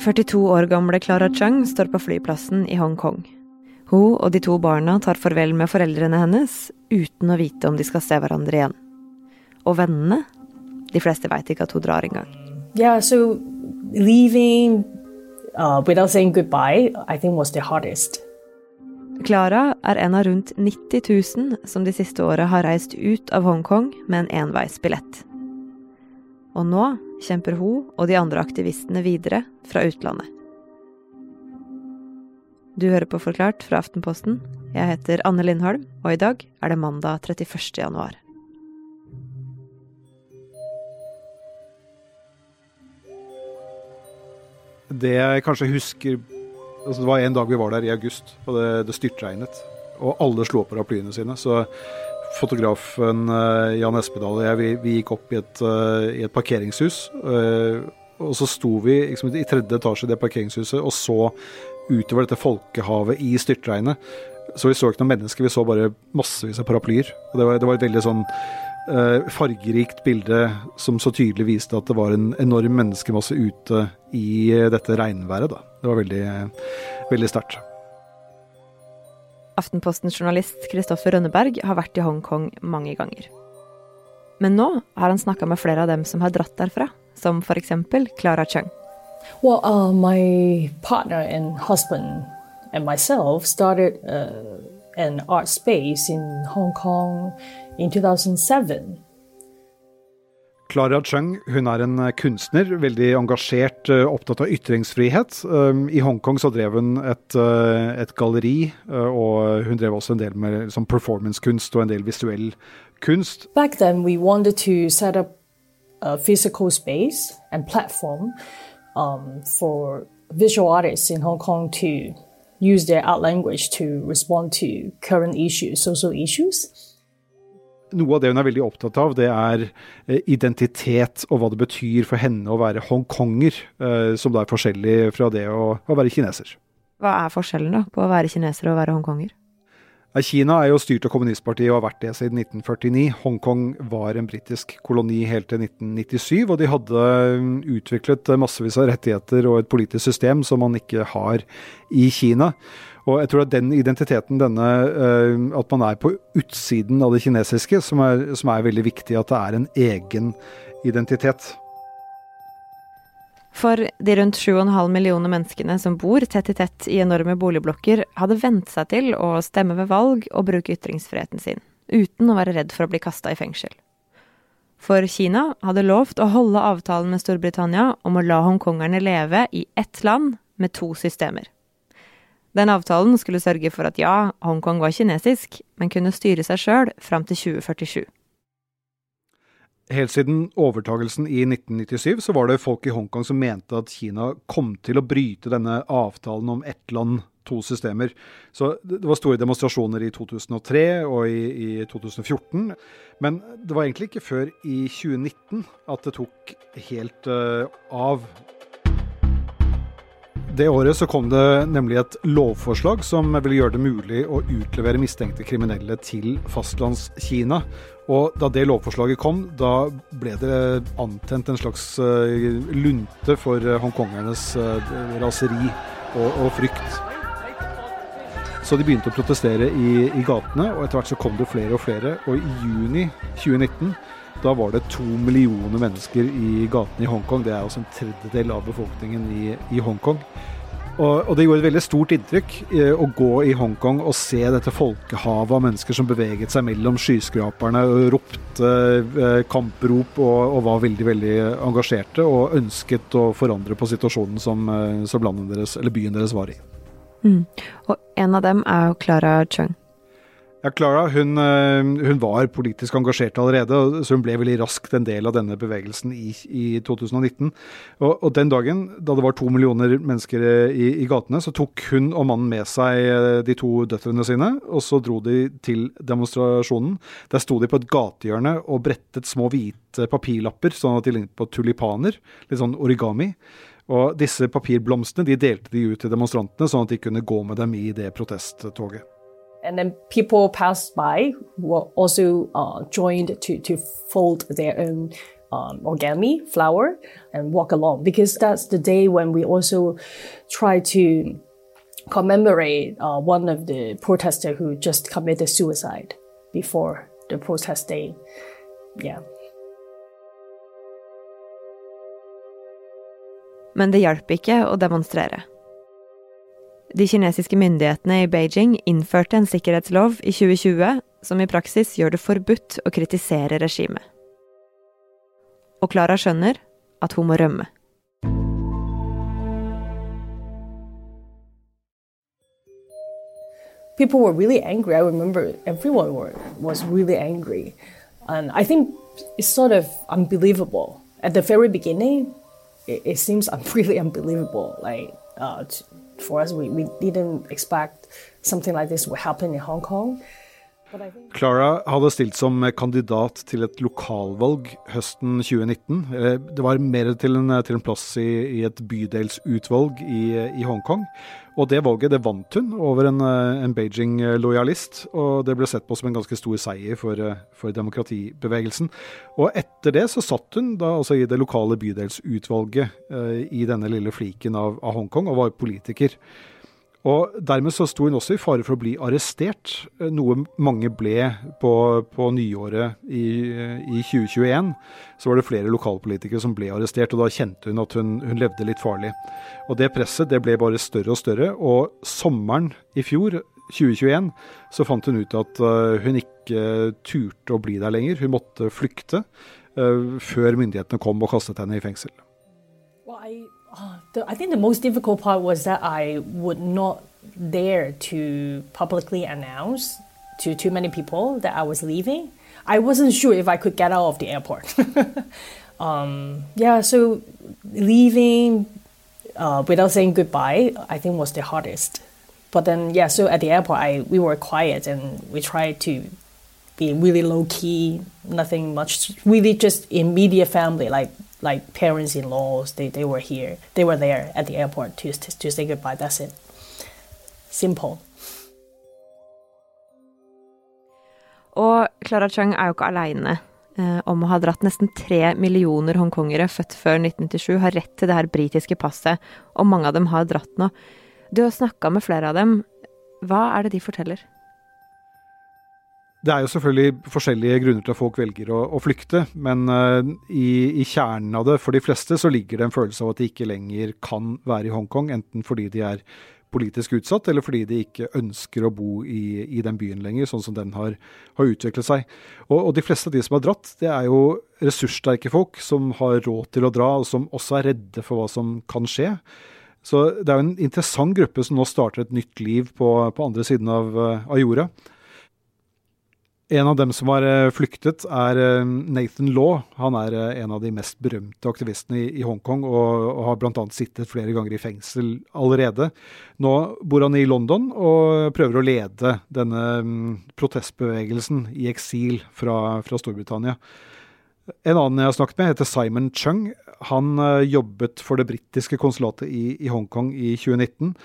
42 år gamle Clara Chung står på flyplassen i Hongkong. Hun og de to barna tar farvel med foreldrene hennes uten å vite om de skal se hverandre igjen. Og vennene? De fleste veit ikke at hun drar engang. Yeah, so leaving uh, goodbye, I think was the hardest. Clara er en av rundt 90 000 som de siste åra har reist ut av Hongkong med en enveisbillett. Og nå kjemper hun og de andre aktivistene videre fra utlandet. Du hører på Forklart fra Aftenposten. Jeg heter Anne Lindholm, og i dag er det mandag 31. januar. Det jeg kanskje husker altså Det var en dag vi var der i august, og det, det styrtregnet. Og alle slo opp paraplyene sine. Så fotografen uh, Jan Espedal og jeg, vi, vi gikk opp i et, uh, i et parkeringshus. Uh, og så sto vi liksom, i tredje etasje i det parkeringshuset og så utover dette folkehavet i styrtregnet. Så vi så ikke noen mennesker, vi så bare massevis av paraplyer. Og det var, det var et veldig sånn fargerikt bilde som så tydelig viste at det var en enorm menneskemasse ute i dette regnværet. Da. Det var veldig, veldig sterkt. Aftenpostens journalist Kristoffer Rønneberg har vært i Hongkong mange ganger. Men nå har han snakka med flere av dem som har dratt derfra, som f.eks. Clara Chung. Well, uh, partner and husband and myself started uh, an art space in 2007. Clara Chung hun er en eh, kunstner, veldig engasjert, eh, opptatt av ytringsfrihet. Um, I Hongkong så drev hun et, eh, et galleri, og hun drev også en del med liksom, performancekunst og en del visuell kunst. Back then we wanted to set up a physical space and platform um, for visual artists in Hong Kong to use their art language to respond to current issues, social issues noe av det hun er veldig opptatt av, det er eh, identitet og hva det betyr for henne å være hongkonger, eh, som da er forskjellig fra det å, å være kineser. Hva er forskjellen da på å være kineser og å være hongkonger? Kina er jo styrt av kommunistpartiet og har vært det siden 1949. Hongkong var en britisk koloni helt til 1997, og de hadde mm, utviklet massevis av rettigheter og et politisk system som man ikke har i Kina. Og jeg tror at den identiteten, denne uh, at man er på utsiden av det kinesiske, som er, som er veldig viktig. At det er en egen identitet. For de rundt 7,5 millioner menneskene som bor tett i tett i enorme boligblokker, hadde vent seg til å stemme ved valg og bruke ytringsfriheten sin, uten å være redd for å bli kasta i fengsel. For Kina hadde lovt å holde avtalen med Storbritannia om å la hongkongerne leve i ett land med to systemer. Den avtalen skulle sørge for at ja, Hongkong var kinesisk, men kunne styre seg sjøl fram til 2047. Helt siden overtagelsen i 1997 så var det folk i Hongkong som mente at Kina kom til å bryte denne avtalen om ett land, to systemer. Så det var store demonstrasjoner i 2003 og i, i 2014. Men det var egentlig ikke før i 2019 at det tok helt uh, av. Det året så kom det nemlig et lovforslag som ville gjøre det mulig å utlevere mistenkte kriminelle til fastlandskina. Og da det lovforslaget kom, da ble det antent en slags eh, lunte for hongkongernes eh, raseri og, og frykt. Så de begynte å protestere i, i, gatene, og etter hvert så kom det flere og flere. Og i juni 2019 da var det to millioner mennesker i gatene i Hongkong. Det er altså en tredjedel av befolkningen i, i Hongkong. Og, og, det gjorde et veldig stort inntrykk eh, å gå i Hongkong og se dette folkehavet av mennesker som beveget seg mellom skyskraperne og ropte eh, kamprop og, og, var veldig veldig engasjerte og ønsket å forandre på situasjonen som, som landet deres, byen deres var i. Mm. Og en av dem er jo Clara Chung. Ja, Clara hun, eh, hun, var politisk engasjert allerede, så hun ble veldig raskt en del av denne bevegelsen i, i 2019. Og, og, den dagen, da det var to millioner mennesker eh, i, i, gatene, så tok hun og mannen med seg eh, de to døtrene sine, og så dro de til demonstrasjonen. Der sto de på et gatehjørne og brettet små hvite papirlapper, sånn at de lignet på tulipaner. Litt sånn origami. Og disse papirblomstene de delte de ut til demonstrantene, sånn at de kunne gå med dem i det protesttoget. And then people passed by who also uh, joined to, to fold their own um, origami flower and walk along because that's the day when we also try to commemorate uh, one of the protesters who just committed suicide before the protest day. Yeah. Men det hjalp ikke å demonstrere. De kinesiske myndighetene i Beijing innførte en sikkerhetslov i 2020 som i praksis gjør det forbudt å kritisere regimet. Og Klara skjønner at hun må rømme. People were really angry. I remember everyone were, was really angry. And I think it's sort of unbelievable. At the very beginning, it, it seems really unbelievable. Like, uh, for us, we, we didn't expect something like this would happen in Hong Kong. Clara hadde stilt som kandidat til et lokalvalg høsten 2019. Det var mer til en, til en plass i, i, et bydelsutvalg i, i Hongkong. Og det valget det vant hun over en, en Beijing-lojalist, og det ble sett på som en ganske stor seier for, for, demokratibevegelsen. Og etter det så satt hun da altså i det lokale bydelsutvalget eh, i denne lille fliken av, av Hongkong, og var politiker. Og Dermed så sto hun også i fare for å bli arrestert, eh, noe mange ble på, på nyåret i, i, 2021. Så var det flere lokalpolitikere som ble arrestert, og da kjente hun at hun, hun, levde litt farlig. Og Det presset det ble bare større og større, og sommeren i fjor, 2021, så fant hun ut at uh, hun ikke turte å bli der lenger. Hun måtte flykte før myndighetene kom og kastet henne i fengsel. I The, I think the most difficult part was that I would not dare to publicly announce to too many people that I was leaving. I wasn't sure if I could get out of the airport. um, yeah, so leaving uh, without saying goodbye, I think was the hardest. But then, yeah, so at the airport, I we were quiet and we tried to be really low key, nothing much, really just immediate family, like like parents-in-laws, they, they were here. They were there at the airport to, to, to say goodbye. That's it. Simple. Og Clara Chung er jo ikke aleine eh, om å ha dratt nesten tre millioner hongkongere født før 1997, har rett til det her britiske passet, og mange av dem har dratt nå. Du har snakka med flere av dem. Hva er det de forteller? Det er jo selvfølgelig forskjellige grunner til at folk velger å, å flykte, men uh, i, i, kjernen av det for de fleste så ligger det en følelse av at de ikke lenger kan være i Hongkong, enten fordi de er politisk utsatt, eller fordi de ikke ønsker å bo i, i den byen lenger, sånn som den har, har utviklet seg. Og, og, de fleste av de som har dratt, det er jo ressurssterke folk som har råd til å dra, og som også er redde for hva som kan skje. Så det er jo en interessant gruppe som nå starter et nytt liv på, på andre siden av, av jorda. En av dem som har eh, flyktet, er eh, Nathan Law. Han er eh, en av de mest berømte aktivistene i, Hongkong, og, og har bl.a. sittet flere ganger i fengsel allerede. Nå bor han i London og prøver å lede denne um, protestbevegelsen i eksil fra, fra, Storbritannia. En annen jeg har snakket med, heter Simon Chung. Han jobbet for det britiske konsulatet i, i Hongkong i 2019.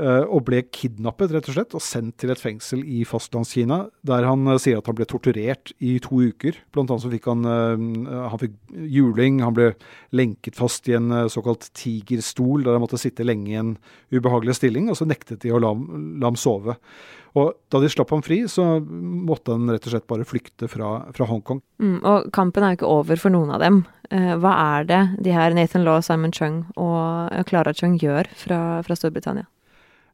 Eh, og ble kidnappet rett og slett, og sendt til et fengsel i fastlandskina, der han uh, sier at han ble torturert i to uker. Blant annet så fikk han, uh, han fikk juling, han ble lenket fast i en såkalt tigerstol, der han måtte sitte lenge i en ubehagelig stilling, og så nektet de å la, la ham sove. Og da de slapp ham fri, så måtte han rett og slett bare flykte fra, fra Hongkong. Mm, og kampen er jo ikke over for noen av dem. hva er det de her Nathan Law, Simon Chung og Clara Chung gjør fra, fra Storbritannia?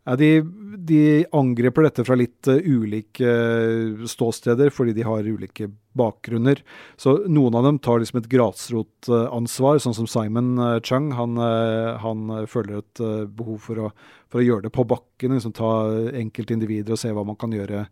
Ja, de, de, angriper dette fra litt uh, ulike uh, ståsteder, fordi de har ulike bakgrunner. Så noen av dem tar liksom et grasrotansvar, sånn som Simon Chung. Han, han føler et behov for å, for å, gjøre det på bakken, liksom ta enkeltindivider og se hva man kan gjøre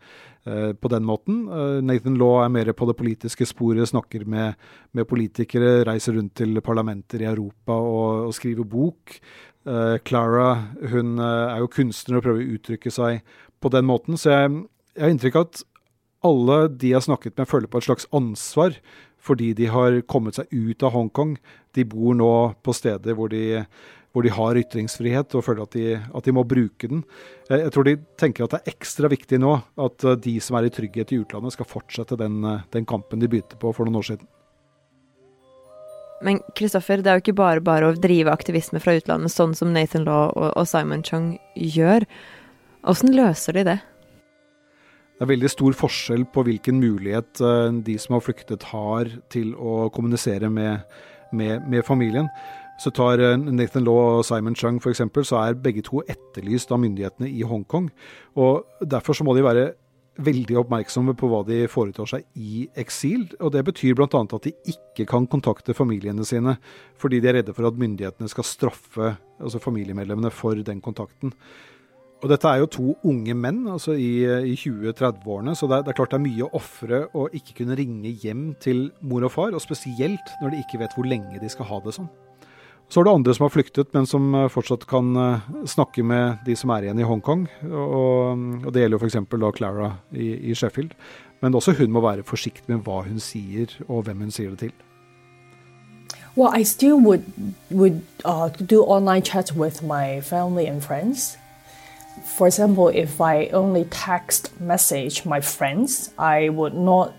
på den måten. Nathan Law er mer på det politiske sporet, snakker med, med politikere, reiser rundt til parlamenter i Europa og, og skriver bok. Uh, Clara hun uh, er jo kunstner og prøver å uttrykke seg på den måten. Så jeg, jeg har inntrykk av at alle de jeg har snakket med, føler på et slags ansvar fordi de har kommet seg ut av Hongkong. De bor nå på steder hvor de, hvor de har ytringsfrihet og føler at de, at de må bruke den. Jeg, jeg, tror de tenker at det er ekstra viktig nå at de som er i trygghet i utlandet, skal fortsette den, den kampen de begynte på for noen år siden. Men Kristoffer, det er jo ikke bare bare å drive aktivisme fra utlandet, sånn som Nathan Law og Simon Chung gjør. Åssen løser de det? Det er veldig stor forskjell på hvilken mulighet eh, de som har flyktet har til å kommunisere med, med, med familien. Så tar eh, Nathan Law og Simon Chung f.eks., så er begge to etterlyst av myndighetene i Hongkong. Og Derfor så må de være veldig oppmerksomme på hva de foretar seg i eksil. og Det betyr bl.a. at de ikke kan kontakte familiene sine, fordi de er redde for at myndighetene skal straffe altså familiemedlemmene for den kontakten. Og dette er jo to unge menn altså i, i 20-30-årene, så det er, det er, klart det er mye å ofre å ikke kunne ringe hjem til mor og far, og spesielt når de ikke vet hvor lenge de skal ha det sånn. Så er det andre som har flyktet, men som eh, fortsatt kan eh, snakke med de som er igjen i Hongkong. Og, og det gjelder jo f.eks. Clara i, i, Sheffield. Men også hun må være forsiktig med hva hun sier, og hvem hun sier det til. Well, I still would would uh, do online chat with my family and friends. For example, if I only text message my friends, I would not,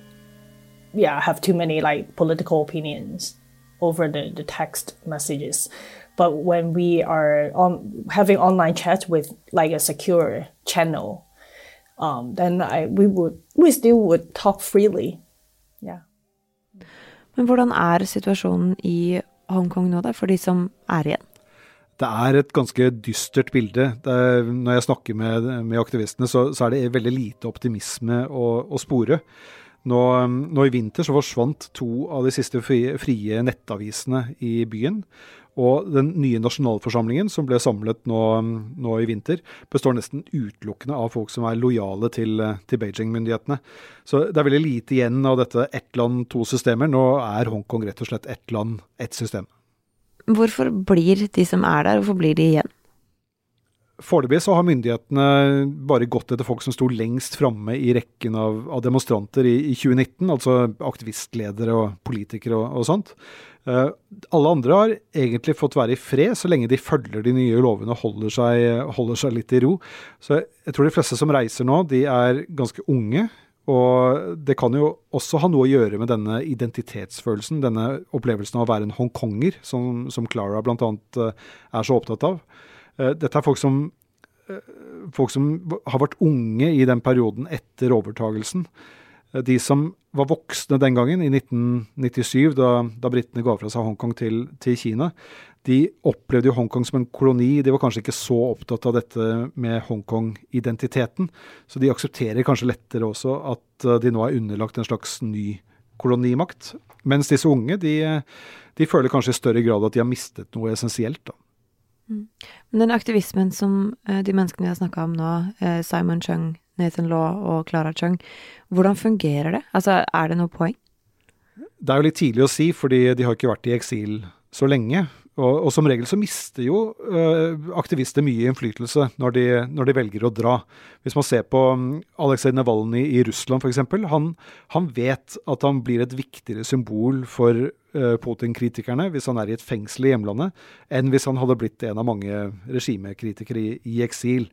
yeah, have too many like political opinions. Over the, the text messages. But when we are on, having online chat with like a secure channel, um, then I, we would we still would talk freely. Yeah. Men hvordan er situasjonen i Hongkong nå, da, for de som er igjen? Det er et ganske dystert bilde. Er, når jeg snakker med, med aktivistene, så, så, er det veldig lite optimisme å, å spore. Nå, nå, i vinter så forsvant to av de siste frie, nettavisene i byen. Og den nye nasjonalforsamlingen som ble samlet nå, nå, i vinter, består nesten utelukkende av folk som er lojale til, til Beijing-myndighetene. Så det er veldig lite igjen av dette ett land, to systemer. Nå er Hongkong rett og slett ett land, ett system. Hvorfor blir de som er der, hvorfor blir de igjen? Foreløpig så har myndighetene bare gått etter folk som sto lengst framme i rekken av, av demonstranter i, i, 2019, altså aktivistledere og politikere og, og sånt. Uh, alle andre har egentlig fått være i fred så lenge de følger de nye lovene og holder seg, holder seg litt i ro. Så jeg tror de fleste som reiser nå, de er ganske unge. Og det kan jo også ha noe å gjøre med denne identitetsfølelsen, denne opplevelsen av å være en hongkonger, som, som Clara bl.a. Eh, er så opptatt av. Eh, dette er folk som, eh, folk som har vært unge i den perioden etter overtagelsen. Eh, de som var voksne den gangen, i 1997, da, da britene ga fra seg Hongkong til, til Kina, de opplevde jo Hongkong som en koloni. De var kanskje ikke så opptatt av dette med Hongkong-identiteten. Så de aksepterer kanskje lettere også at de nå er underlagt en slags ny kolonimakt. Mens disse unge, de, de føler kanskje i større grad at de har mistet noe essensielt. da. Mm. Men den aktivismen som uh, de menneskene vi har snakka om nå, uh, Simon Chung, Nathan Law og Clara Chung, hvordan fungerer det? Altså, er det noe poeng? Det er jo litt tidlig å si, fordi de har ikke vært i eksil så lenge. Og, og, som regel så mister jo uh, aktivister mye innflytelse når de, når de, velger å dra. Hvis man ser på um, Aleksej Navalnyj i Russland f.eks. Han, han vet at han blir et viktigere symbol for uh, Putin-kritikerne hvis han er i et fengsel i hjemlandet, enn hvis han hadde blitt en av mange regimekritikere i, i eksil.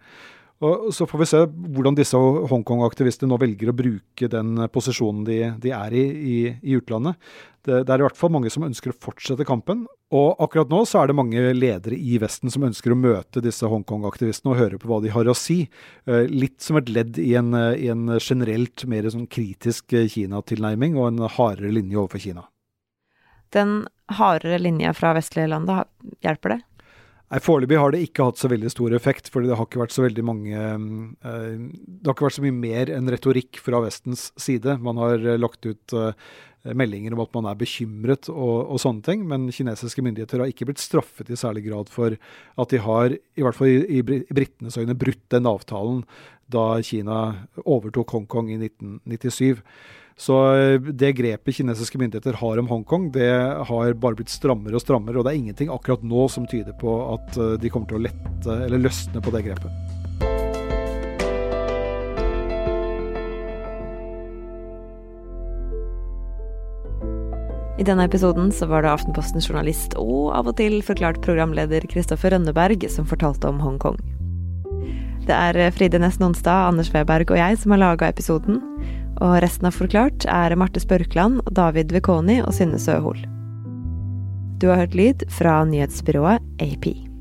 Og Så får vi se hvordan disse Hongkong-aktivistene nå velger å bruke den posisjonen de, de er i, i, i utlandet. Det, det, er i hvert fall mange som ønsker å fortsette kampen. Og akkurat nå så er det mange ledere i Vesten som ønsker å møte disse Hongkong-aktivistene og høre på hva de har å si. Eh, litt som et ledd i en, i en generelt mer sånn kritisk Kina-tilnærming og en hardere linje overfor Kina. Den hardere linja fra vestlige land, hjelper det? Nei, Foreløpig har det ikke hatt så veldig stor effekt, fordi det har ikke vært så veldig mange eh, Det har ikke vært så mye mer enn retorikk fra Vestens side. Man har eh, lagt ut eh, meldinger om at man er bekymret og, og, sånne ting, men kinesiske myndigheter har ikke blitt straffet i særlig grad for at de har, i hvert fall i, i britenes øyne, brutt den avtalen da Kina overtok Hongkong i 1997. Så eh, det grepet kinesiske myndigheter har om Hongkong, det har bare blitt strammere og strammere. Og det er ingenting akkurat nå som tyder på at eh, de kommer til å lette eller løsne på det grepet. I denne episoden så var det Aftenpostens journalist og av og til forklart programleder Kristoffer Rønneberg som fortalte om Hongkong. Det er Fride Nesten Onsdag, Anders Weberg og jeg som har laga episoden. Og resten av Forklart er Marte Spørkland, David Vekoni og Synne Søhol. Du har hørt lyd fra nyhetsbyrået AP.